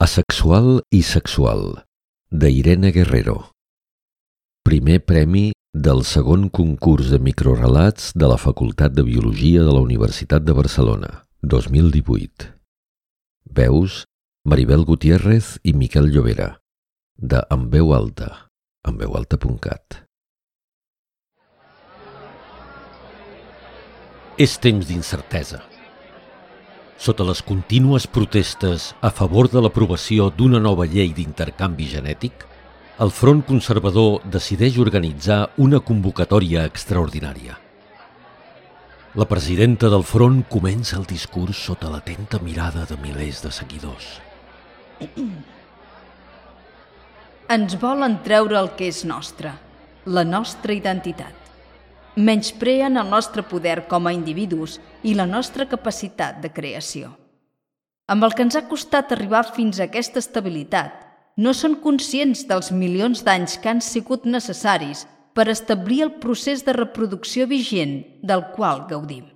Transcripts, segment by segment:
Asexual i sexual, de Guerrero. Primer premi del segon concurs de microrelats de la Facultat de Biologia de la Universitat de Barcelona, 2018. Veus Maribel Gutiérrez i Miquel Llobera, de En veu alta, enveualta.cat. És temps d'incertesa sota les contínues protestes a favor de l'aprovació d'una nova llei d'intercanvi genètic, el Front Conservador decideix organitzar una convocatòria extraordinària. La presidenta del Front comença el discurs sota l'atenta mirada de milers de seguidors. Ens volen treure el que és nostre, la nostra identitat menyspreen el nostre poder com a individus i la nostra capacitat de creació. Amb el que ens ha costat arribar fins a aquesta estabilitat, no són conscients dels milions d'anys que han sigut necessaris per establir el procés de reproducció vigent del qual gaudim.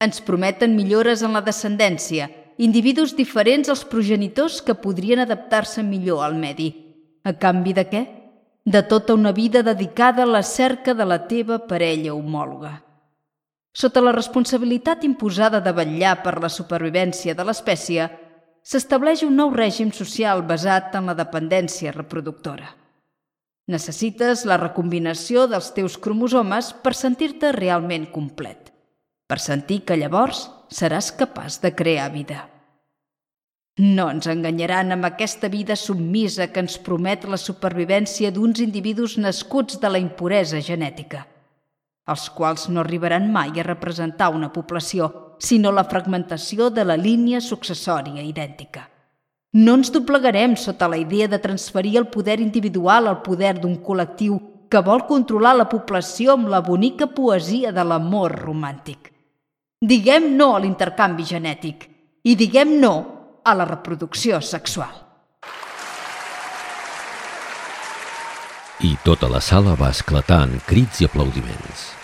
Ens prometen millores en la descendència, individus diferents als progenitors que podrien adaptar-se millor al medi. A canvi de què? De tota una vida dedicada a la cerca de la teva parella homòloga. Sota la responsabilitat imposada de vetllar per la supervivència de l'espècie, s'estableix un nou règim social basat en la dependència reproductora. Necessites la recombinació dels teus cromosomes per sentir-te realment complet, per sentir que llavors seràs capaç de crear vida. No ens enganyaran amb aquesta vida submisa que ens promet la supervivència d'uns individus nascuts de la impuresa genètica, els quals no arribaran mai a representar una població, sinó la fragmentació de la línia successòria idèntica. No ens doblegarem sota la idea de transferir el poder individual al poder d'un col·lectiu que vol controlar la població amb la bonica poesia de l'amor romàntic. Diguem no a l'intercanvi genètic i diguem no a la reproducció sexual. I tota la sala va esclatar en crits i aplaudiments.